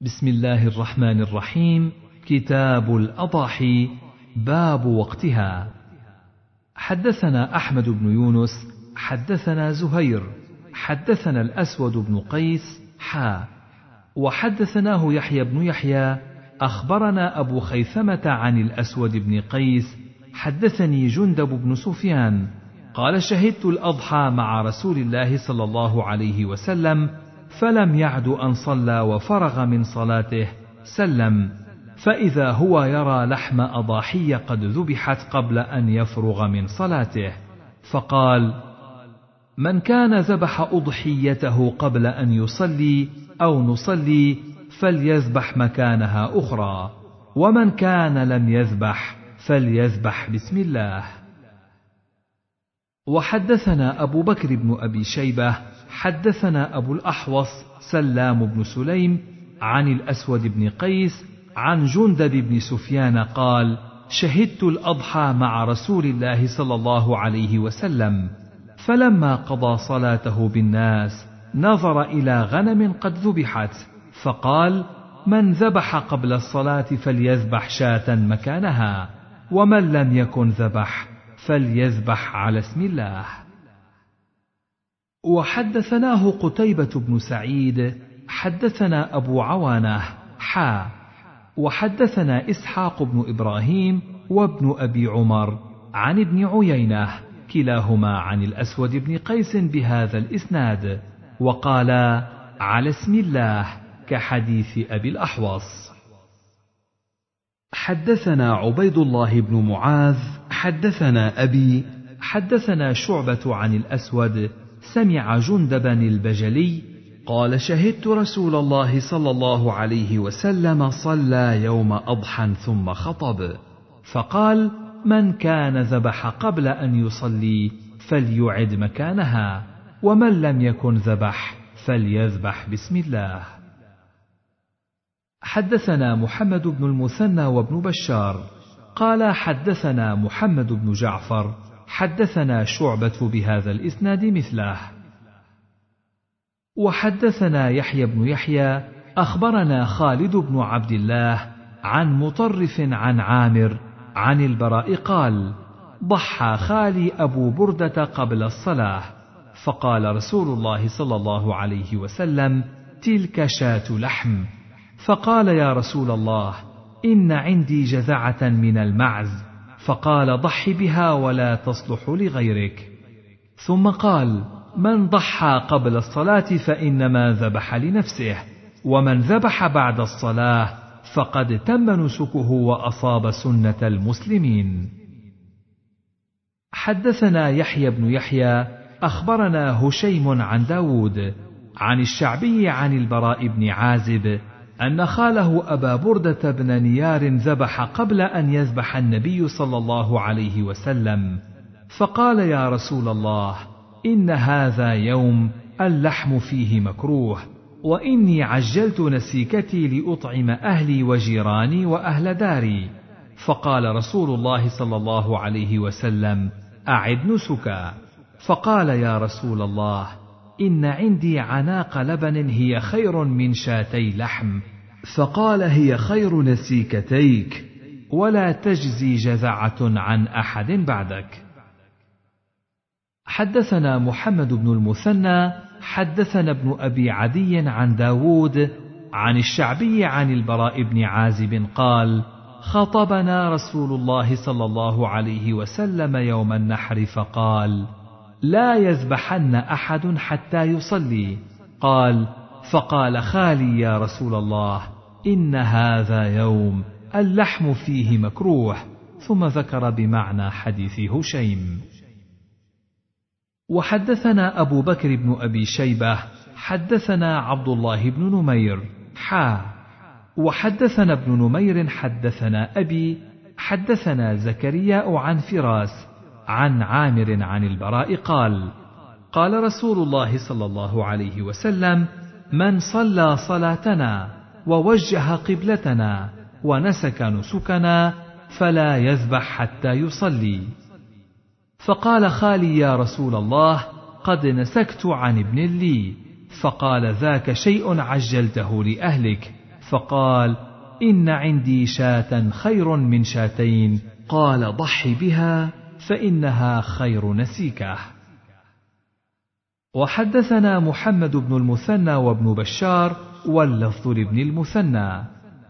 بسم الله الرحمن الرحيم. كتاب الأضاحي باب وقتها. حدثنا أحمد بن يونس حدثنا زهير حدثنا الأسود بن قيس حا. وحدثناه يحيى بن يحيى أخبرنا أبو خيثمة عن الأسود بن قيس حدثني جندب بن سفيان. قال شهدت الأضحى مع رسول الله صلى الله عليه وسلم فلم يعد أن صلى وفرغ من صلاته سلم. فإذا هو يرى لحم أضاحي قد ذبحت قبل أن يفرغ من صلاته. فقال من كان ذبح أضحيته قبل أن يصلي أو نصلي فليذبح مكانها أخرى ومن كان لم يذبح فليذبح بسم الله. وحدثنا أبو بكر بن أبي شيبة حدثنا أبو الأحوص سلام بن سليم عن الأسود بن قيس عن جندب بن سفيان قال شهدت الأضحى مع رسول الله صلى الله عليه وسلم فلما قضى صلاته بالناس نظر إلى غنم قد ذبحت فقال من ذبح قبل الصلاة فليذبح شاة مكانها ومن لم يكن ذبح فليذبح على اسم الله. وحدثناه قتيبة بن سعيد حدثنا أبو عوانة حا. وحدثنا إسحاق بن إبراهيم وابن أبي عمر عن ابن عيينة كلاهما عن الأسود بن قيس بهذا الإسناد وقالا على اسم الله كحديث أبي الأحوص حدثنا عبيد الله بن معاذ حدثنا أبي حدثنا شعبة عن الأسود سمع جندبا البجلي قال شهدت رسول الله صلى الله عليه وسلم صلى يوم أضحى ثم خطب. فقال من كان ذبح قبل أن يصلي فليعد مكانها ومن لم يكن ذبح فليذبح بسم الله. حدثنا محمد بن المثنى وابن بشار قال حدثنا محمد بن جعفر حدثنا شعبة بهذا الإسناد مثله. وحدثنا يحيى بن يحيى أخبرنا خالد بن عبد الله عن مطرف عن عامر عن البراء قال ضحى خالي أبو بردة قبل الصلاة فقال رسول الله صلى الله عليه وسلم تلك شاة لحم. فقال يا رسول الله إن عندي جذعة من المعز. فقال ضح بها ولا تصلح لغيرك. ثم قال من ضحى قبل الصلاة فإنما ذبح لنفسه ومن ذبح بعد الصلاة فقد تم نسكه وأصاب سنة المسلمين. حدثنا يحيى بن يحيى أخبرنا هشيم عن داود عن الشعبي عن البراء بن عازب أن خاله أبا بردة بن نيار ذبح قبل أن يذبح النبي صلى الله عليه وسلم، فقال يا رسول الله: إن هذا يوم اللحم فيه مكروه، وإني عجلت نسيكتي لأطعم أهلي وجيراني وأهل داري، فقال رسول الله صلى الله عليه وسلم: أعد نسكا، فقال يا رسول الله: إن عندي عناق لبن هي خير من شاتي لحم. فقال هي خير نسيكتيك ولا تجزي جذعة عن أحد بعدك. حدثنا محمد بن المثنى حدثنا ابن أبي عدي عن داود عن الشعبي عن البراء بن عازب قال خطبنا رسول الله صلى الله عليه وسلم يوم النحر فقال لا يذبحن أحد حتى يصلي. قال فقال خالي يا رسول الله إن هذا يوم اللحم فيه مكروه. ثم ذكر بمعنى حديث هشيم. وحدثنا أبو بكر بن أبي شيبة حدثنا عبد الله بن نمير حا. وحدثنا ابن نمير حدثنا أبي حدثنا زكرياء عن فراس. عن عامر عن البراء قال قال رسول الله صلى الله عليه وسلم من صلى صلاتنا ووجه قبلتنا ونسك نسكنا فلا يذبح حتى يصلي. فقال خالي يا رسول الله قد نسكت عن ابن لي فقال ذاك شيء عجلته لأهلك فقال إن عندي شاة خير من شاتين قال ضح بها فإنها خير نسيكه. وحدثنا محمد بن المثنى وابن بشار واللفظ لابن المثنى.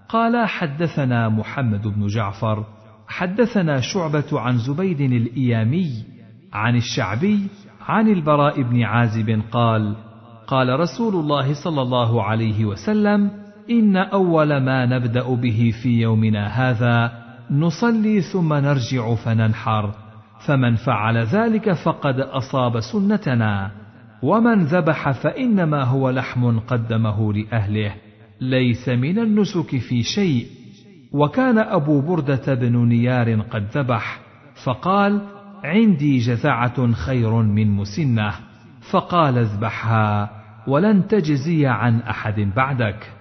قال حدثنا محمد بن جعفر حدثنا شعبة عن زبيد الإيامي عن الشعبي عن البراء بن عازب قال: قال رسول الله صلى الله عليه وسلم: إن أول ما نبدأ به في يومنا هذا نصلي ثم نرجع فننحر، فمن فعل ذلك فقد أصاب سنتنا، ومن ذبح فإنما هو لحم قدمه لأهله، ليس من النسك في شيء. وكان أبو بردة بن نيار قد ذبح. فقال عندي جزعه خير من مسنة. فقال اذبحها ولن تجزي عن أحد بعدك.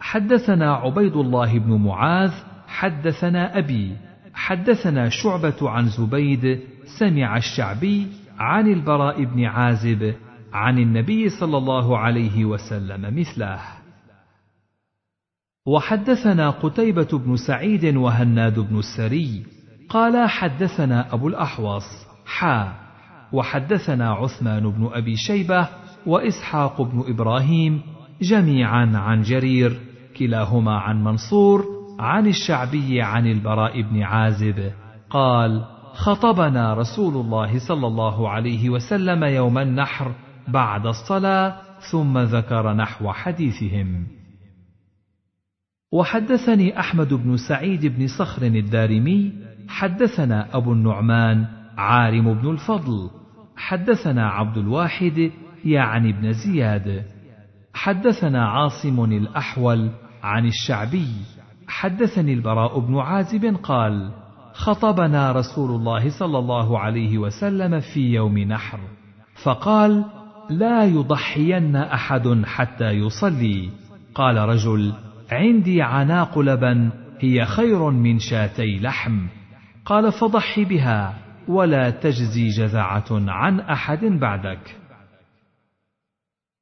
حدثنا عبيد الله بن معاذ حدثنا أبي حدثنا شعبة عن زبيد سمع الشعبي عن البراء بن عازب عن النبي صلى الله عليه وسلم مثله. وحدثنا قتيبة بن سعيد وهناد بن السري قال حدثنا أبو الأحوص حا وحدثنا عثمان بن أبي شيبة وإسحاق بن إبراهيم جميعا عن جرير كلاهما عن منصور عن الشعبي عن البراء بن عازب قال خطبنا رسول الله صلى الله عليه وسلم يوم النحر بعد الصلاة ثم ذكر نحو حديثهم. وحدثني أحمد بن سعيد بن صخر الدارمي حدثنا أبو النعمان عارم بن الفضل حدثنا عبد الواحد يعني بن زياد. حدثنا عاصم الأحول عن الشعبي حدثني البراء بن عازب قال خطبنا رسول الله صلى الله عليه وسلم في يوم نحر فقال لا يضحين أحد حتى يصلي. قال رجل عندي عناق لبن هي خير من شاتي لحم. قال فضح بها ولا تجزي جزعه عن أحد بعدك.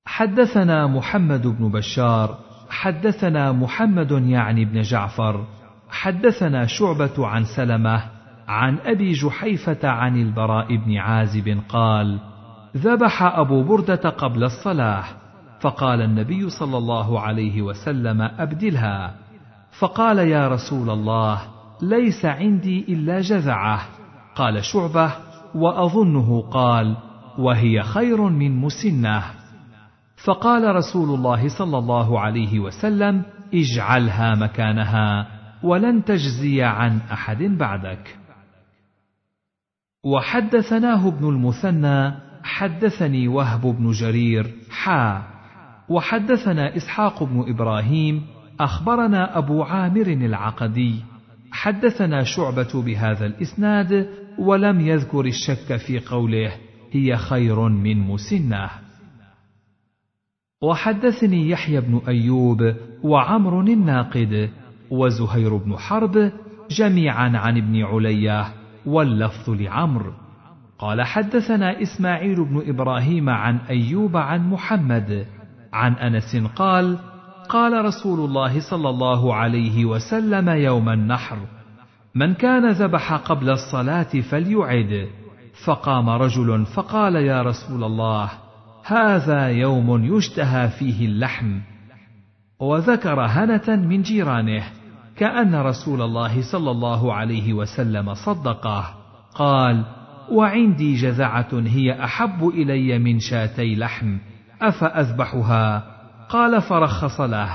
حدثنا محمد بن بشار حدثنا محمد يعني بن جعفر حدثنا شعبة عن سلمة عن أبي جحيفة عن البراء بن عازب قال ذبح أبو بردة قبل الصلاة فقال النبي صلى الله عليه وسلم أبدلها. فقال يا رسول الله ليس عندي إلا جذعة. قال شعبة وأظنه قال وهي خير من مسنة. فقال رسول الله صلى الله عليه وسلم اجعلها مكانها ولن تجزي عن أحد بعدك. وحدثناه ابن المثنى حدثني وهب بن جرير حا. وحدثنا إسحاق بن إبراهيم أخبرنا أبو عامر العقدي. حدثنا شعبة بهذا الإسناد ولم يذكر الشك في قوله هي خير من مسنة. وحدثني يحيى بن أيوب وعمر الناقد وزهير بن حرب جميعا عن ابن علية واللفظ لعمرو قال حدثنا إسماعيل بن إبراهيم عن أيوب عن محمد عن أنس قال قال رسول الله صلى الله عليه وسلم يوم النحر من كان ذبح قبل الصلاة فليعد. فقام رجل فقال يا رسول الله هذا يوم يشتهى فيه اللحم. وذكر هنة من جيرانه كأن رسول الله صلى الله عليه وسلم صدقه. قال وعندي جذعة هي أحب إلي من شاتي لحم أفأذبحها؟ قال فرخص له.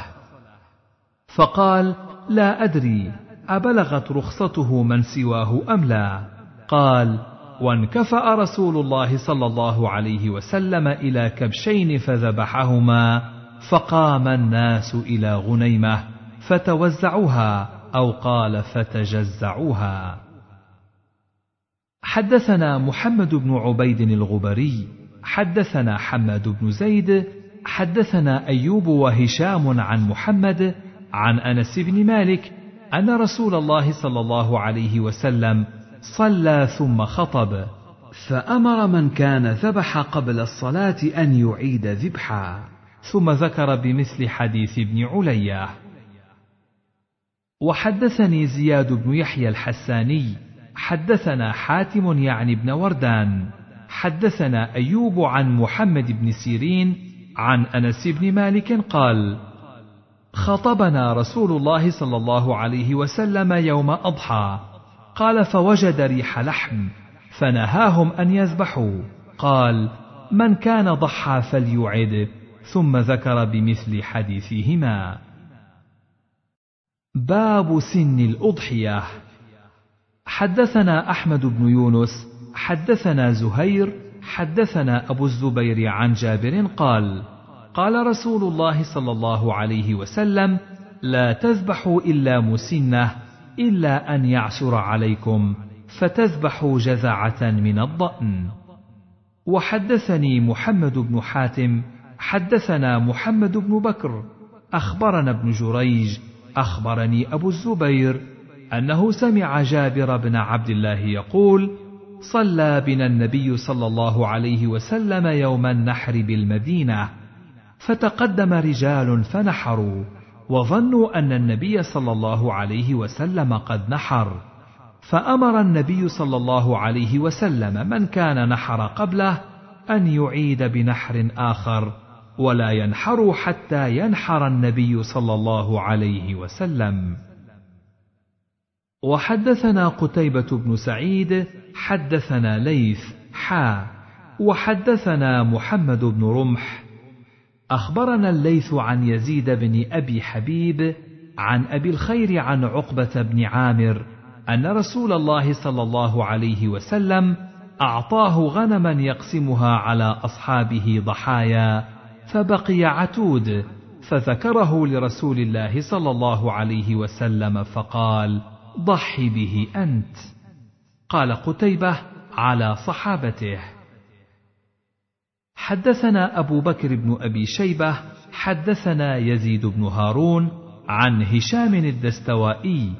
فقال لا أدري أبلغت رخصته من سواه أم لا؟ قال وانكفأ رسول الله صلى الله عليه وسلم إلى كبشين فذبحهما فقام الناس إلى غنيمة فتوزعوها أو قال فتجزعوها. حدثنا محمد بن عبيد الغبري حدثنا حماد بن زيد حدثنا أيوب وهشام عن محمد عن أنس بن مالك أن رسول الله صلى الله عليه وسلم صلى ثم خطب. فأمر من كان ذبح قبل الصلاة أن يعيد ذبحا. ثم ذكر بمثل حديث ابن علية وحدثني زياد بن يحيى الحساني. حدثنا حاتم يعني ابن وردان. حدثنا أيوب عن محمد بن سيرين عن أنس بن مالك قال خطبنا رسول الله صلى الله عليه وسلم يوم أضحى. قال فوجد ريح لحم فنهاهم أن يذبحوا. قال من كان ضحى فليعد ثم ذكر بمثل حديثهما. باب سن الأضحية. حدثنا أحمد بن يونس حدثنا زهير حدثنا أبو الزبير عن جابر قال قال رسول الله صلى الله عليه وسلم لا تذبحوا إلا مسنة إلا أن يعسر عليكم فتذبحوا جذعه من الضأن. وحدثني محمد بن حاتم حدثنا محمد بن بكر أخبرنا ابن جريج أخبرني أبو الزبير أنه سمع جابر بن عبد الله يقول صلى بنا النبي صلى الله عليه وسلم يوم النحر بالمدينة فتقدم رجال فنحروا وظنوا أن النبي صلى الله عليه وسلم قد نحر. فأمر النبي صلى الله عليه وسلم من كان نحر قبله أن يعيد بنحر آخر ولا ينحر حتى ينحر النبي صلى الله عليه وسلم. وحدثنا قتيبة بن سعيد حدثنا ليث حا وحدثنا محمد بن رمح. أخبرنا الليث عن يزيد بن أبي حبيب عن أبي الخير عن عقبة بن عامر أن رسول الله صلى الله عليه وسلم أعطاه غنما يقسمها على أصحابه ضحايا فبقي عتود فذكره لرسول الله صلى الله عليه وسلم فقال: ضح به أنت. قال قتيبة على صحابته حدثنا أبو بكر بن أبي شيبة حدثنا يزيد بن هارون عن هشام الدستوائي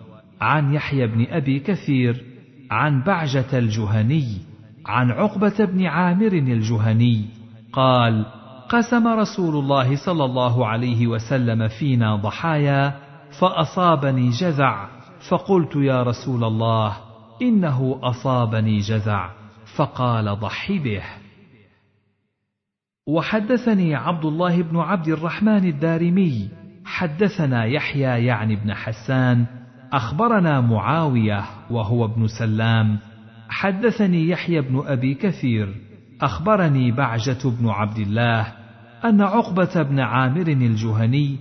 عن يحيى بن أبي كثير عن بعجة الجهني عن عقبة بن عامر الجهني قال قسم رسول الله صلى الله عليه وسلم فينا ضحايا فأصابني جذع فقلت يا رسول الله إنه أصابني جزع. فقال ضح به. وحدثني عبد الله بن عبد الرحمن الدارمي حدثنا يحيى يعني بن حسان أخبرنا معاوية وهو ابن سلام حدثني يحيى بن أبي كثير أخبرني بعجة بن عبد الله أن عقبة بن عامر الجهني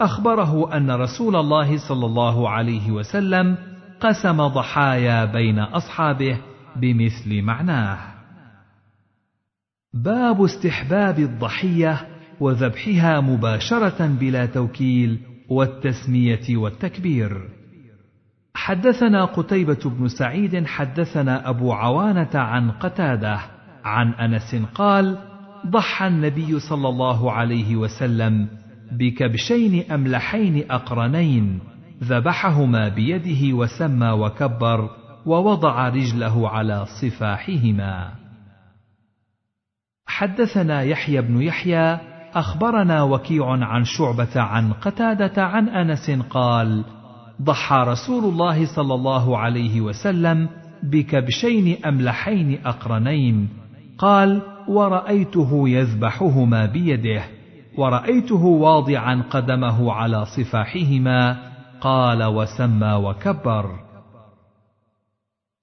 أخبره أن رسول الله صلى الله عليه وسلم قسم ضحايا بين أصحابه بمثل معناه. باب استحباب الضحية وذبحها مباشرة بلا توكيل والتسمية والتكبير. حدثنا قتيبة بن سعيد حدثنا أبو عوانة عن قتادة عن أنس قال ضحى النبي صلى الله عليه وسلم بكبشين أملحين أقرنين ذبحهما بيده وسمى وكبر ووضع رجله على صفاحهما. حدثنا يحيى بن يحيى أخبرنا وكيع عن شعبة عن قتادة عن أنس قال ضحى رسول الله صلى الله عليه وسلم بكبشين أملحين أقرنين. قال ورأيته يذبحهما بيده ورأيته واضعا قدمه على صفاحهما. قال وسمى وكبر.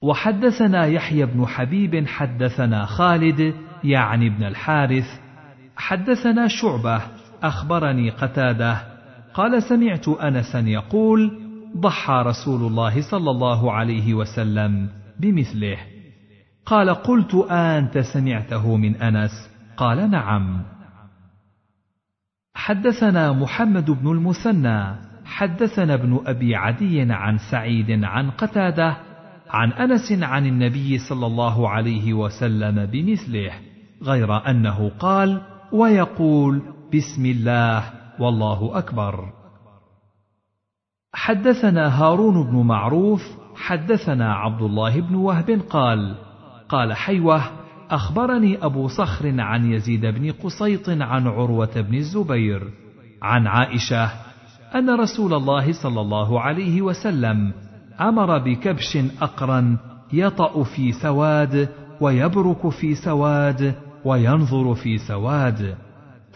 وحدثنا يحيى بن حبيب حدثنا خالد يعني ابن الحارث حدثنا شعبة أخبرني قتادة قال سمعت انسا يقول ضحى رسول الله صلى الله عليه وسلم بمثله. قال قلت أنت سمعته من أنس؟ قال نعم. حدثنا محمد بن المثنى حدثنا ابن أبي عدي عن سعيد عن قتادة عن أنس عن النبي صلى الله عليه وسلم بمثله. غير أنه قال ويقول بسم الله والله أكبر. حدثنا هارون بن معروف حدثنا عبد الله بن وهب قال قال حيوة أخبرني أبو صخر عن يزيد بن قسيط عن عروة بن الزبير عن عائشة أن رسول الله صلى الله عليه وسلم أمر بكبش اقرا يطأ في سواد ويبرك في سواد وينظر في سواد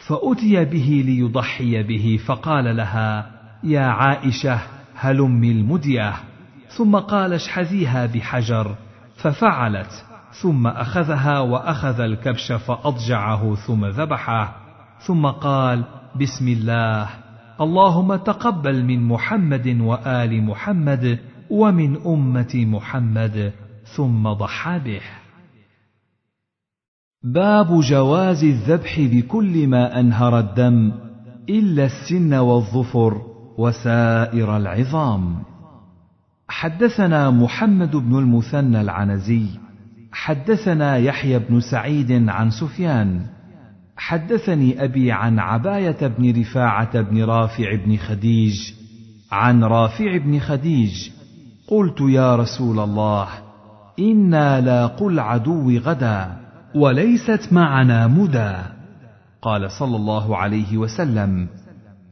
فأتي به ليضحي به فقال لها يا عائشة هلم المدية. ثم قال اشحذيها بحجر. ففعلت ثم أخذها وأخذ الكبش فأضجعه ثم ذبحه. ثم قال بسم الله اللهم تقبل من محمد وآل محمد ومن أمة محمد ثم ضحى به. باب جواز الذبح بكل ما أنهر الدم إلا السن والظفر وسائر العظام. حدثنا محمد بن المثنى العنزي حدثنا يحيى بن سعيد عن سفيان حدثني أبي عن عباية بن رفاعة بن رافع بن خديج عن رافع بن خديج قلت يا رسول الله إنا لاقوا العدو غدا. وليست معنا مدى. قال صلى الله عليه وسلم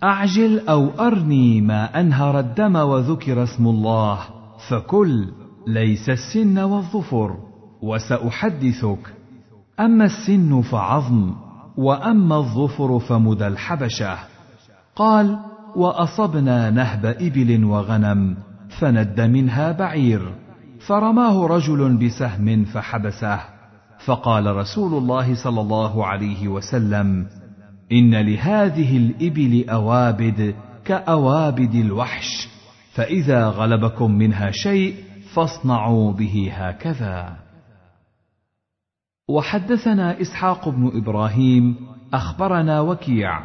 أعجل أو أرني ما أنهر الدم وذكر اسم الله فكل ليس السن والظفر وسأحدثك. أما السن فعظم وأما الظفر فمدى الحبشة. قال وأصبنا نهب إبل وغنم فند منها بعير فرماه رجل بسهم فحبسه. فقال رسول الله صلى الله عليه وسلم إن لهذه الإبل أوابد كأوابد الوحش فإذا غلبكم منها شيء فاصنعوا به هكذا. وحدثنا إسحاق بن إبراهيم أخبرنا وكيع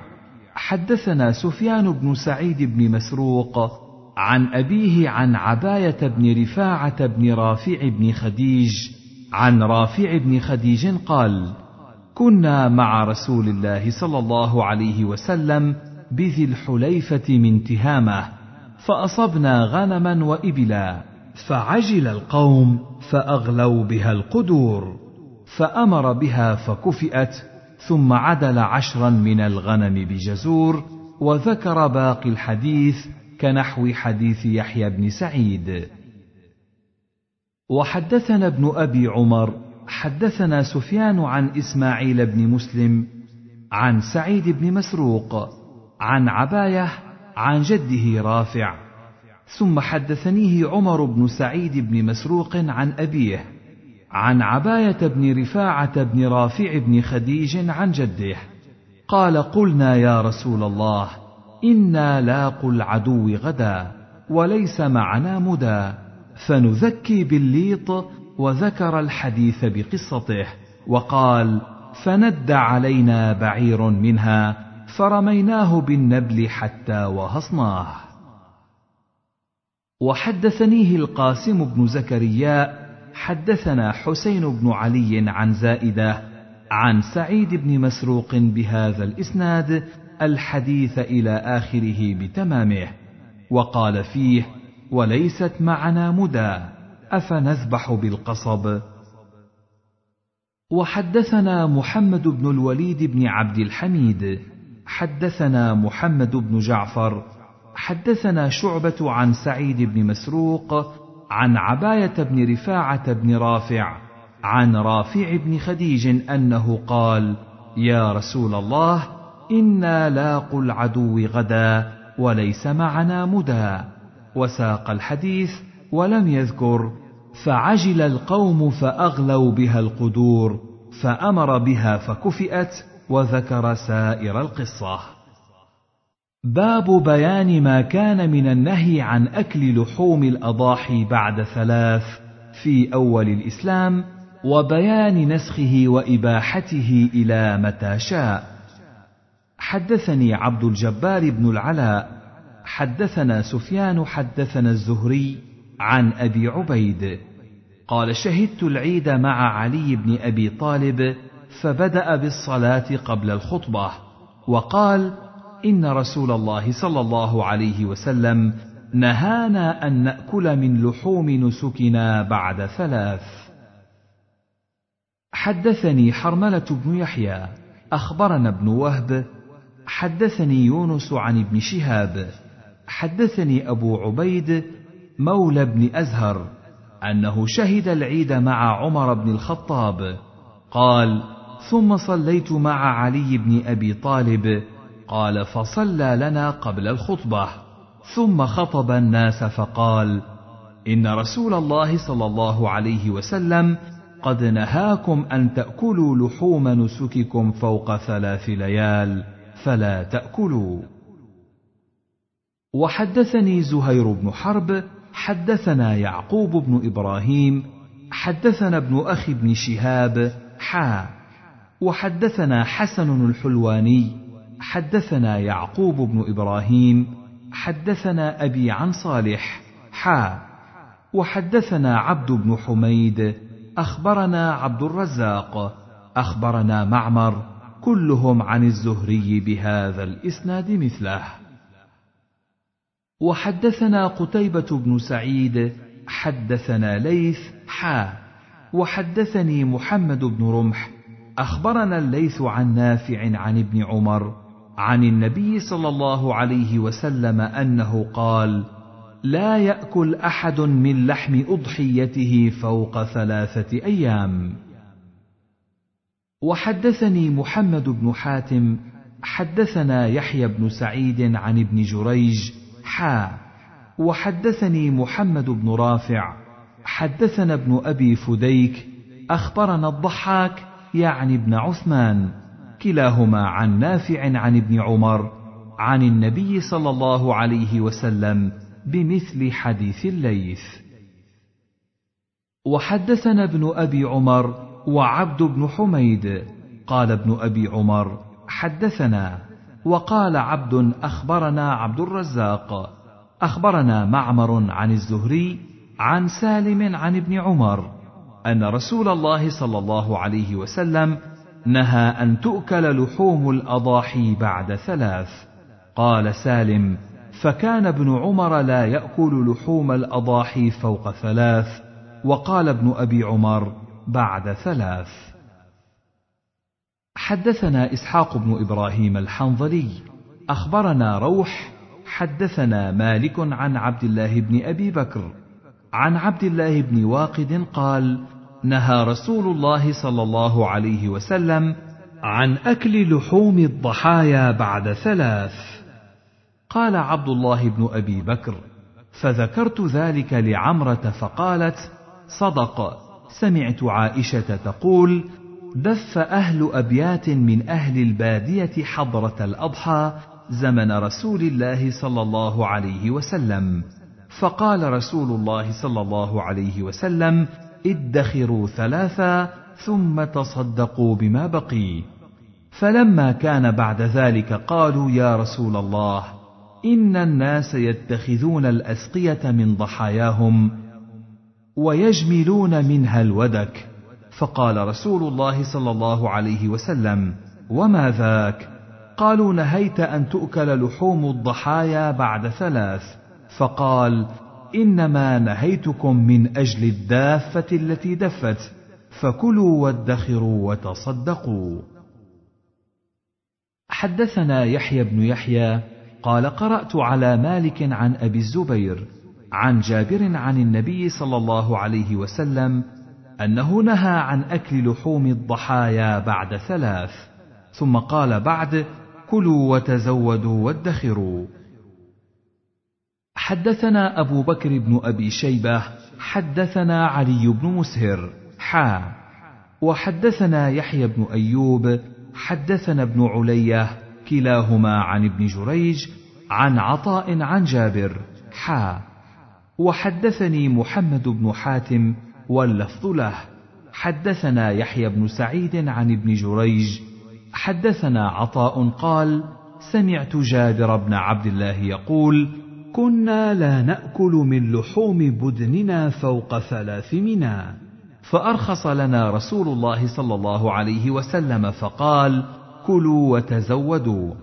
حدثنا سفيان بن سعيد بن مسروق عن أبيه عن عباية بن رفاعة بن رافع بن خديج عن رافع بن خديج قال كنا مع رسول الله صلى الله عليه وسلم بذي الحليفة من تهامة فأصبنا غنما وإبلا فعجل القوم فأغلوا بها القدور فأمر بها فكفئت ثم عدل عشرا من الغنم بجزور وذكر باقي الحديث كنحو حديث يحيى بن سعيد. وحدثنا ابن أبي عمر حدثنا سفيان عن إسماعيل بن مسلم عن سعيد بن مسروق عن عباية عن جده رافع. ثم حدثنيه عمر بن سعيد بن مسروق عن أبيه عن عباية بن رفاعة بن رافع بن خديج عن جده. قال قلنا يا رسول الله إنا لاقوا العدو غدا وليس معنا مدى. فنذكي بالليط وذكر الحديث بقصته وقال فند علينا بعير منها فرميناه بالنبل حتى وهصناه. وحدثنيه القاسم بن زكريا حدثنا حسين بن علي عن زائدة عن سعيد بن مسروق بهذا الإسناد الحديث إلى آخره بتمامه وقال فيه وليست معنا مدى افنذبح بالقصب. وحدثنا محمد بن الوليد بن عبد الحميد حدثنا محمد بن جعفر حدثنا شعبة عن سعيد بن مسروق عن عباية بن رفاعة بن رافع عن رافع بن خديج أنه قال يا رسول الله إنا لاقوا العدو غدا وليس معنا مدى. وساق الحديث ولم يذكر فعجل القوم فأغلوا بها القدور فأمر بها فكفئت وذكر سائر القصة. باب بيان ما كان من النهي عن أكل لحوم الأضاحي بعد ثلاث في أول الإسلام وبيان نسخه وإباحته إلى متى شاء. حدثني عبد الجبار بن العلاء حدثنا سفيان حدثنا الزهري عن أبي عبيد. قال شهدت العيد مع علي بن أبي طالب فبدأ بالصلاة قبل الخطبة وقال إن رسول الله صلى الله عليه وسلم نهانا أن نأكل من لحوم نسكنا بعد ثلاث حدثني حرملة بن يحيى أخبرنا ابن وهب حدثني يونس عن ابن شهاب حدثني أبو عبيد مولى بن أزهر أنه شهد العيد مع عمر بن الخطاب. قال ثم صليت مع علي بن أبي طالب. قال فصلى لنا قبل الخطبة. ثم خطب الناس فقال إن رسول الله صلى الله عليه وسلم قد نهاكم أن تأكلوا لحوم نسككم فوق ثلاث ليال فلا تأكلوا. وحدثني زهير بن حرب حدثنا يعقوب بن إبراهيم حدثنا ابن أخي بن شهاب حا. وحدثنا حسن الحلواني حدثنا يعقوب بن إبراهيم حدثنا أبي عن صالح حا. وحدثنا عبد بن حميد أخبرنا عبد الرزاق أخبرنا معمر كلهم عن الزهري بهذا الإسناد مثله. وحدثنا قتيبة بن سعيد حدثنا ليث حا وحدثني محمد بن رمح أخبرنا الليث عن نافع عن ابن عمر عن النبي صلى الله عليه وسلم أنه قال: لا يأكل أحد من لحم أضحيته فوق ثلاثة أيام. وحدثني محمد بن حاتم حدثنا يحيى بن سعيد عن ابن جريج حا وحدثني محمد بن رافع حدثنا ابن أبي فديك أخبرنا الضحاك يعني ابن عثمان كلاهما عن نافع عن ابن عمر عن النبي صلى الله عليه وسلم بمثل حديث الليث. وحدثنا ابن أبي عمر وعبد بن حميد قال ابن أبي عمر حدثنا وقال عبد أخبرنا عبد الرزاق أخبرنا معمر عن الزهري عن سالم عن ابن عمر أن رسول الله صلى الله عليه وسلم نهى أن تؤكل لحوم الأضاحي بعد ثلاث. قال سالم فكان ابن عمر لا يأكل لحوم الأضاحي فوق ثلاث وقال ابن أبي عمر بعد ثلاث. حدثنا إسحاق بن إبراهيم الحنظلي. أخبرنا روح. حدثنا مالك عن عبد الله بن أبي بكر. عن عبد الله بن واقد قال نهى رسول الله صلى الله عليه وسلم عن أكل لحوم الضحايا بعد ثلاث. قال عبد الله بن أبي بكر فذكرت ذلك لعمرة فقالت صدق. سمعت عائشة تقول دف أهل أبيات من أهل البادية حضرة الأضحى زمن رسول الله صلى الله عليه وسلم. فقال رسول الله صلى الله عليه وسلم ادخروا ثلاثا ثم تصدقوا بما بقي. فلما كان بعد ذلك قالوا يا رسول الله إن الناس يتخذون الأسقية من ضحاياهم ويجملون منها الودك. فقال رسول الله صلى الله عليه وسلم وما ذاك؟ قالوا نهيت أن تؤكل لحوم الضحايا بعد ثلاث. فقال إنما نهيتكم من أجل الدافة التي دفت فكلوا وادخروا وتصدقوا. حدثنا يحيى بن يحيى قال قرأت على مالك عن أبي الزبير عن جابر عن النبي صلى الله عليه وسلم أنه نهى عن أكل لحوم الضحايا بعد ثلاث ثم قال بعد كلوا وتزودوا وادخروا. حدثنا أبو بكر بن أبي شيبة حدثنا علي بن مسهر حا. وحدثنا يحيى بن أيوب حدثنا ابن علية كلاهما عن ابن جريج عن عطاء عن جابر حا. وحدثني محمد بن حاتم واللفظ له. حدثنا يحيى بن سعيد عن ابن جريج. حدثنا عطاء قال سمعت جابر بن عبد الله يقول كنا لا نأكل من لحوم بدننا فوق ثلاث منا فأرخص لنا رسول الله صلى الله عليه وسلم فقال كلوا وتزودوا.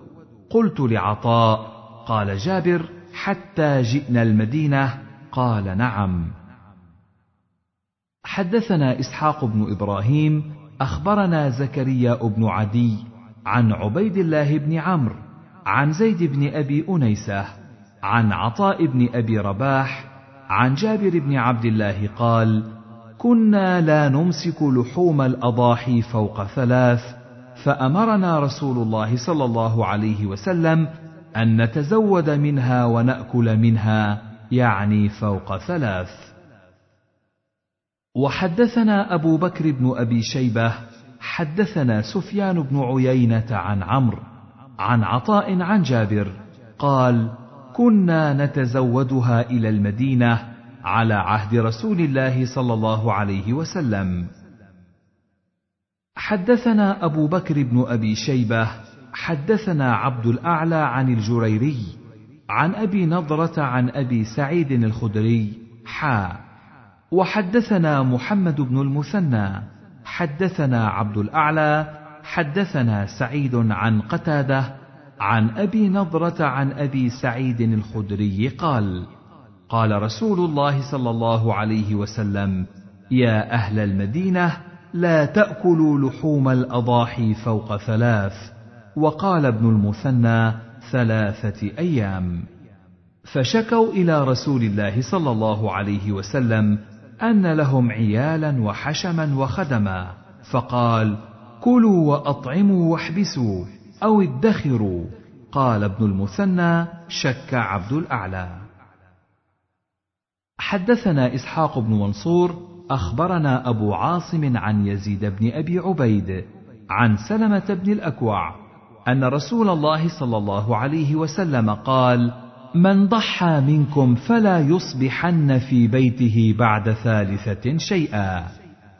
قلت لعطاء قال جابر حتى جئنا المدينة؟ قال نعم. حدثنا إسحاق بن إبراهيم أخبرنا زكريا بن عدي عن عبيد الله بن عمرو عن زيد بن أبي أنيسة عن عطاء بن أبي رباح عن جابر بن عبد الله قال كنا لا نمسك لحوم الأضاحي فوق ثلاث فأمرنا رسول الله صلى الله عليه وسلم أن نتزود منها ونأكل منها يعني فوق ثلاث. وحدثنا أبو بكر بن أبي شيبة حدثنا سفيان بن عيينة عن عمرو عن عطاء عن جابر قال كنا نتزودها إلى المدينة على عهد رسول الله صلى الله عليه وسلم. حدثنا أبو بكر بن أبي شيبة حدثنا عبد الأعلى عن الجريري عن أبي نضرة عن أبي سعيد الخدري حا وحدثنا محمد بن المثنى حدثنا عبد الأعلى حدثنا سعيد عن قتادة عن أبي نضرة عن أبي سعيد الخدري قال قال رسول الله صلى الله عليه وسلم يا أهل المدينة لا تأكلوا لحوم الأضاحي فوق ثلاث وقال ابن المثنى ثلاثة أيام. فشكوا إلى رسول الله صلى الله عليه وسلم أن لهم عيالا وحشما وخدما فقال كلوا وأطعموا واحبسوا أو ادخروا. قال ابن المثنى شك عبد الأعلى. حدثنا إسحاق بن منصور أخبرنا أبو عاصم عن يزيد بن أبي عبيد عن سلمة بن الأكوع أن رسول الله صلى الله عليه وسلم قال من ضحى منكم فلا يصبحن في بيته بعد ثالثة شيئا.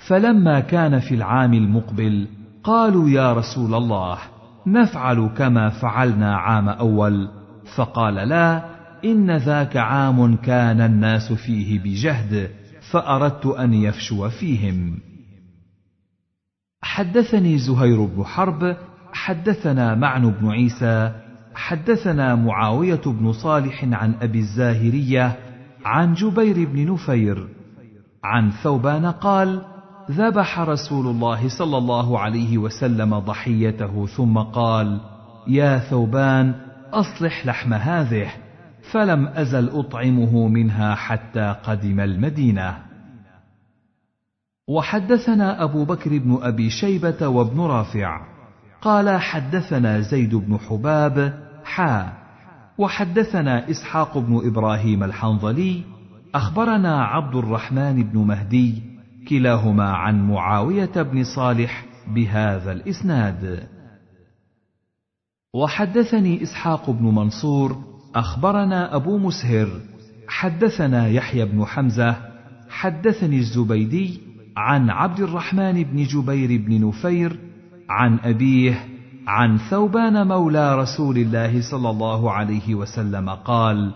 فلما كان في العام المقبل قالوا يا رسول الله نفعل كما فعلنا عام أول. فقال لا إن ذاك عام كان الناس فيه بجهد فأردت أن يفشو فيهم. حدثني زهير بن حرب حدثنا معن بن عيسى حدثنا معاوية بن صالح عن أبي الزاهرية عن جبير بن نفير عن ثوبان قال ذبح رسول الله صلى الله عليه وسلم ضحيته ثم قال يا ثوبان أصلح لحم هذه. فلم أزل أطعمه منها حتى قدم المدينة. وحدثنا أبو بكر بن أبي شيبة وابن رافع. قال حدثنا زيد بن حباب حا وحدثنا إسحاق بن إبراهيم الحنظلي أخبرنا عبد الرحمن بن مهدي كلاهما عن معاوية بن صالح بهذا الإسناد. وحدثني إسحاق بن منصور أخبرنا أبو مسهر حدثنا يحيى بن حمزة حدثني الزبيدي عن عبد الرحمن بن جبير بن نفير عن أبيه عن ثوبان مولى رسول الله صلى الله عليه وسلم قال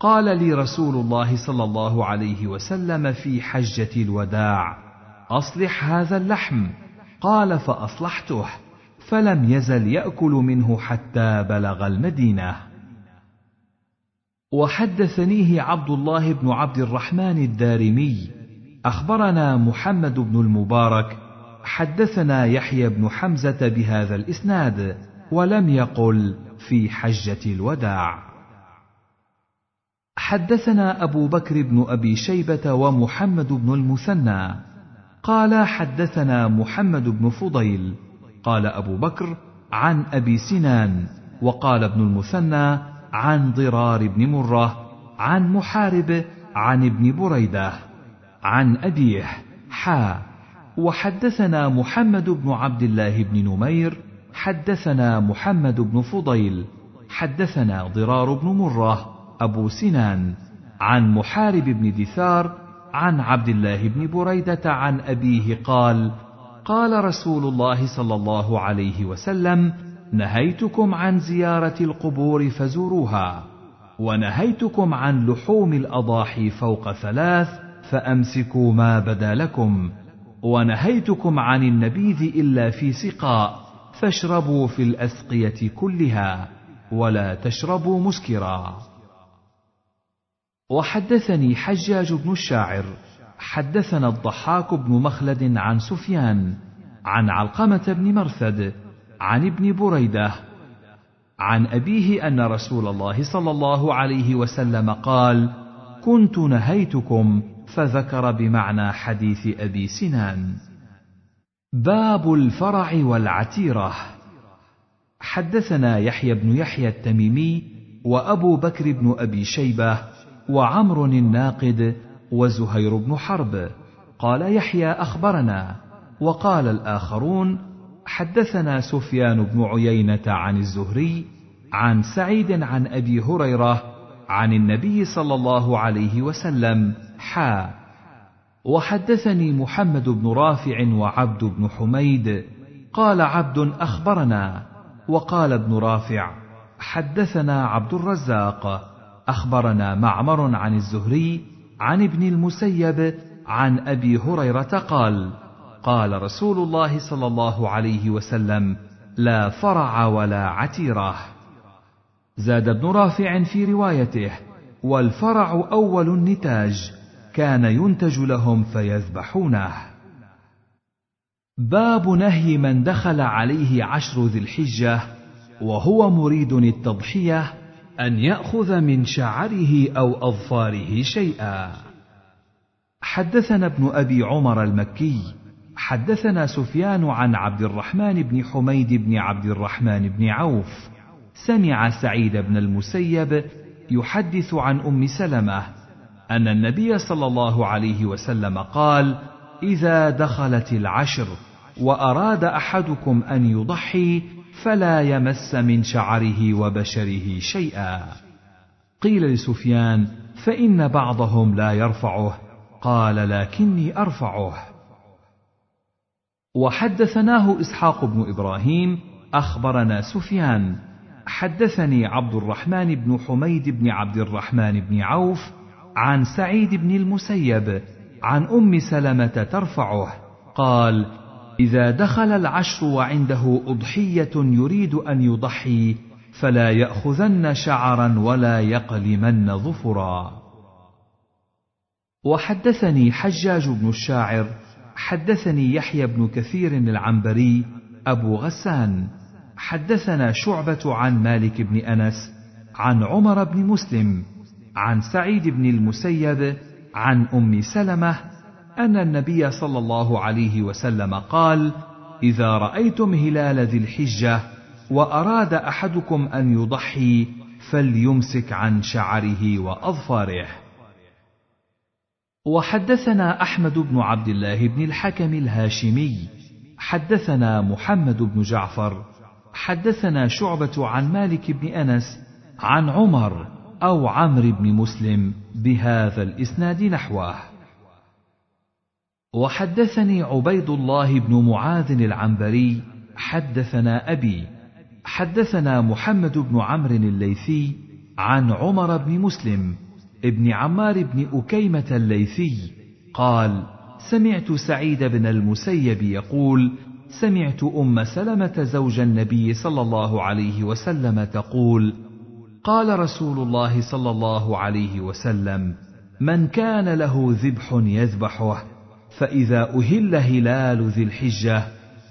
قال لي رسول الله صلى الله عليه وسلم في حجة الوداع أصلح هذا اللحم. قال فأصلحته فلم يزل يأكل منه حتى بلغ المدينة. وحدثنيه عبد الله بن عبد الرحمن الدارمي أخبرنا محمد بن المبارك حدثنا يحيى بن حمزة بهذا الإسناد ولم يقل في حجة الوداع. حدثنا أبو بكر بن أبي شيبة ومحمد بن المثنى. قال حدثنا محمد بن فضيل. قال أبو بكر عن أبي سنان وقال ابن المثنى عن ضرار بن مرة عن محارب عن ابن بريدة عن أبيه حا. وحدثنا محمد بن عبد الله بن نمير حدثنا محمد بن فضيل حدثنا ضرار بن مرة أبو سنان عن محارب بن دثار عن عبد الله بن بريدة عن أبيه قال: قال رسول الله صلى الله عليه وسلم: نهيتكم عن زيارة القبور فزوروها، ونهيتكم عن لحوم الأضاحي فوق ثلاث فأمسكوا ما بدا لكم، ونهيتكم عن النبيذ إلا في سقاء، فاشربوا في الأسقية كلها، ولا تشربوا مسكرا. وحدثني حجاج بن الشاعر حدثنا الضحاك بن مخلد عن سفيان عن علقمة بن مرثد عن ابن بريدة عن أبيه أن رسول الله صلى الله عليه وسلم قال كنت نهيتكم فذكر بمعنى حديث أبي سنان. باب الفرع والعتيرة. حدثنا يحيى بن يحيى التميمي وأبو بكر بن أبي شيبة وعمر الناقد وزهير بن حرب. قال يحيى أخبرنا. وقال الآخرون حدثنا سفيان بن عيينة عن الزهري عن سعيد عن أبي هريرة عن النبي صلى الله عليه وسلم حا. وحدثني محمد بن رافع وعبد بن حميد. قال عبد أخبرنا. وقال ابن رافع حدثنا عبد الرزاق. أخبرنا معمر عن الزهري عن ابن المسيب عن أبي هريرة قال قال رسول الله صلى الله عليه وسلم لا فرع ولا عتيرة. زاد ابن رافع في روايته والفرع أول النتاج كان ينتج لهم فيذبحونه. باب نهي من دخل عليه عشر ذي الحجة وهو مريد التضحية أن يأخذ من شعره أو أظفاره شيئا. حدثنا ابن أبي عمر المكي حدثنا سفيان عن عبد الرحمن بن حميد بن عبد الرحمن بن عوف سمع سعيد بن المسيب يحدث عن أم سلمة أن النبي صلى الله عليه وسلم قال إذا دخلت العشر وأراد أحدكم أن يضحي فلا يمس من شعره وبشره شيئا. قيل لسفيان فإن بعضهم لا يرفعه. قال لكني أرفعه. وحدثناه إسحاق بن إبراهيم أخبرنا سفيان حدثني عبد الرحمن بن حميد بن عبد الرحمن بن عوف عن سعيد بن المسيب عن أم سلمة ترفعه قال إذا دخل العشر وعنده أضحية يريد أن يضحي فلا يأخذن شعرا ولا يقلمن ظفرا. وحدثني حجاج بن الشاعر حدثني يحيى بن كثير العنبري أبو غسان. حدثنا شعبة عن مالك بن أنس عن عمر بن مسلم عن سعيد بن المسيب عن أم سلمة أن النبي صلى الله عليه وسلم قال إذا رأيتم هلال ذي الحجة وأراد أحدكم أن يضحي فليمسك عن شعره وأظفاره. وحدثنا أحمد بن عبد الله بن الحكم الهاشمي حدثنا محمد بن جعفر حدثنا شعبة عن مالك بن أنس عن عمر أو عمرو بن مسلم بهذا الإسناد نحوه. وحدثني عبيد الله بن معاذ العنبري حدثنا أبي حدثنا محمد بن عمرو الليثي عن عمر بن مسلم ابن عمار بن أكيمة الليثي قال: سمعت سعيد بن المسيب يقول: سمعت أم سلمة زوج النبي صلى الله عليه وسلم تقول: قال رسول الله صلى الله عليه وسلم: من كان له ذبح يذبحه فإذا أهل هلال ذي الحجة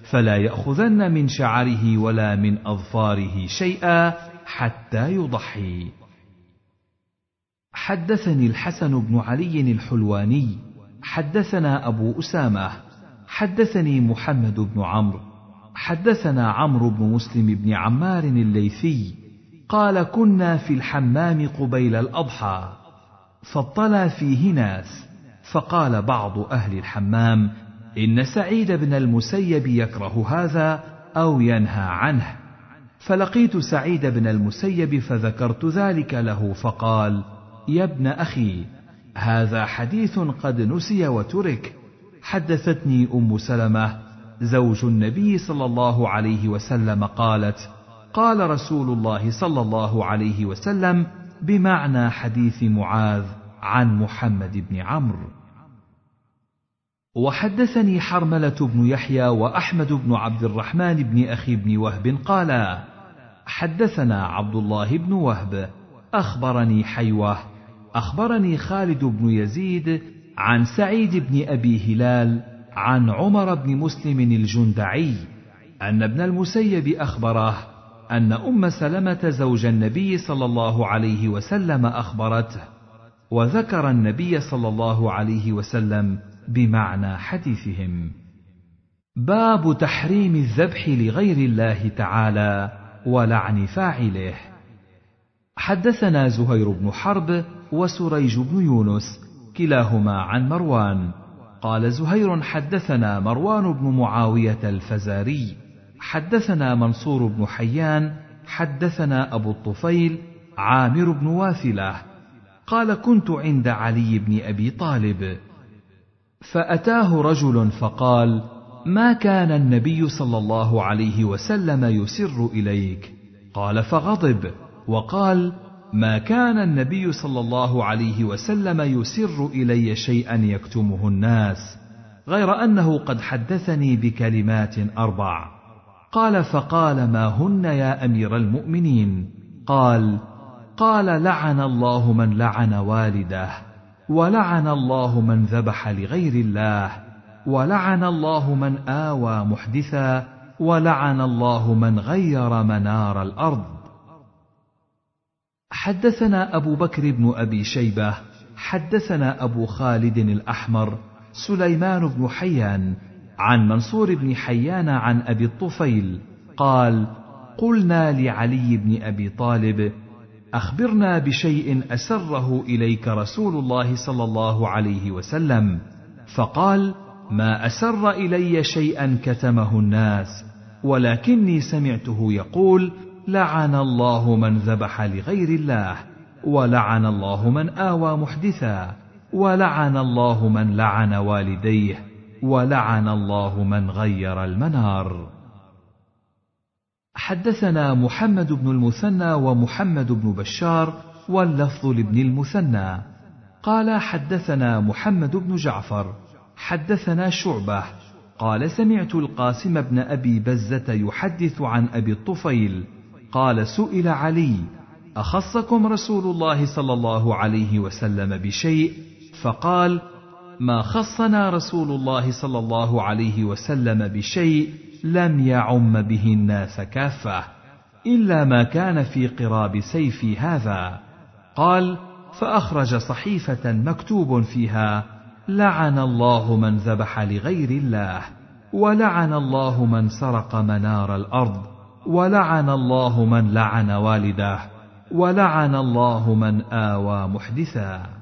فلا يأخذن من شعره ولا من أظفاره شيئا حتى يضحي. حدثني الحسن بن علي الحلواني حدثنا أبو أسامة حدثني محمد بن عمرو. حدثنا عمرو بن مسلم بن عمار الليثي. قال كنا في الحمام قبيل الأضحى فاطلع فيه ناس فقال بعض أهل الحمام إن سعيد بن المسيب يكره هذا أو ينهى عنه. فلقيت سعيد بن المسيب فذكرت ذلك له فقال يا ابن أخي هذا حديث قد نسي وترك. حدثتني أم سلمة زوج النبي صلى الله عليه وسلم قالت قال رسول الله صلى الله عليه وسلم بمعنى حديث معاذ عن محمد بن عمرو. وحدثني حرملة بن يحيى وأحمد بن عبد الرحمن بن أخي بن وهب قالا حدثنا عبد الله بن وهب أخبرني حيوة أخبرني خالد بن يزيد عن سعيد بن أبي هلال عن عمر بن مسلم الجندعي أن ابن المسيب أخبره أن أم سلمة زوج النبي صلى الله عليه وسلم أخبرته وذكر النبي صلى الله عليه وسلم بمعنى حديثهم. باب تحريم الذبح لغير الله تعالى ولعن فاعله. حدثنا زهير بن حرب وسريج بن يونس كلاهما عن مروان. قال زهير حدثنا مروان بن معاوية الفزاري. حدثنا منصور بن حيان. حدثنا أبو الطفيل. عامر بن واثلة. قال كنت عند علي بن أبي طالب. فأتاه رجل فقال ما كان النبي صلى الله عليه وسلم يسر إليك؟ قال فغضب. وقال ما كان النبي صلى الله عليه وسلم يسر إلي شيئا يكتمه الناس غير أنه قد حدثني بكلمات أربع. قال فقال ما هن يا أمير المؤمنين؟ قال قال لعن الله من لعن والده ولعن الله من ذبح لغير الله ولعن الله من آوى محدثا ولعن الله من غير منار الأرض. حدثنا أبو بكر بن أبي شيبة حدثنا أبو خالد الأحمر سليمان بن حيان عن منصور بن حيان عن أبي الطفيل قال قلنا لعلي بن أبي طالب أخبرنا بشيء أسره إليك رسول الله صلى الله عليه وسلم فقال ما أسر إلي شيئا كتمه الناس ولكني سمعته يقول لعن الله من ذبح لغير الله ولعن الله من آوى محدثا ولعن الله من لعن والديه ولعن الله من غير المنار. حدثنا محمد بن المثنى ومحمد بن بشار واللفظ لابن المثنى. قال حدثنا محمد بن جعفر حدثنا شعبة قال سمعت القاسم بن أبي بزة يحدث عن أبي الطفيل قال سئل علي أخصكم رسول الله صلى الله عليه وسلم بشيء؟ فقال ما خصنا رسول الله صلى الله عليه وسلم بشيء لم يعم به الناس كافة إلا ما كان في قراب سيفي هذا. قال فأخرج صحيفة مكتوب فيها لعن الله من ذبح لغير الله ولعن الله من سرق منار الأرض. ولعن الله من لعن والده ولعن الله من آوى محدثا.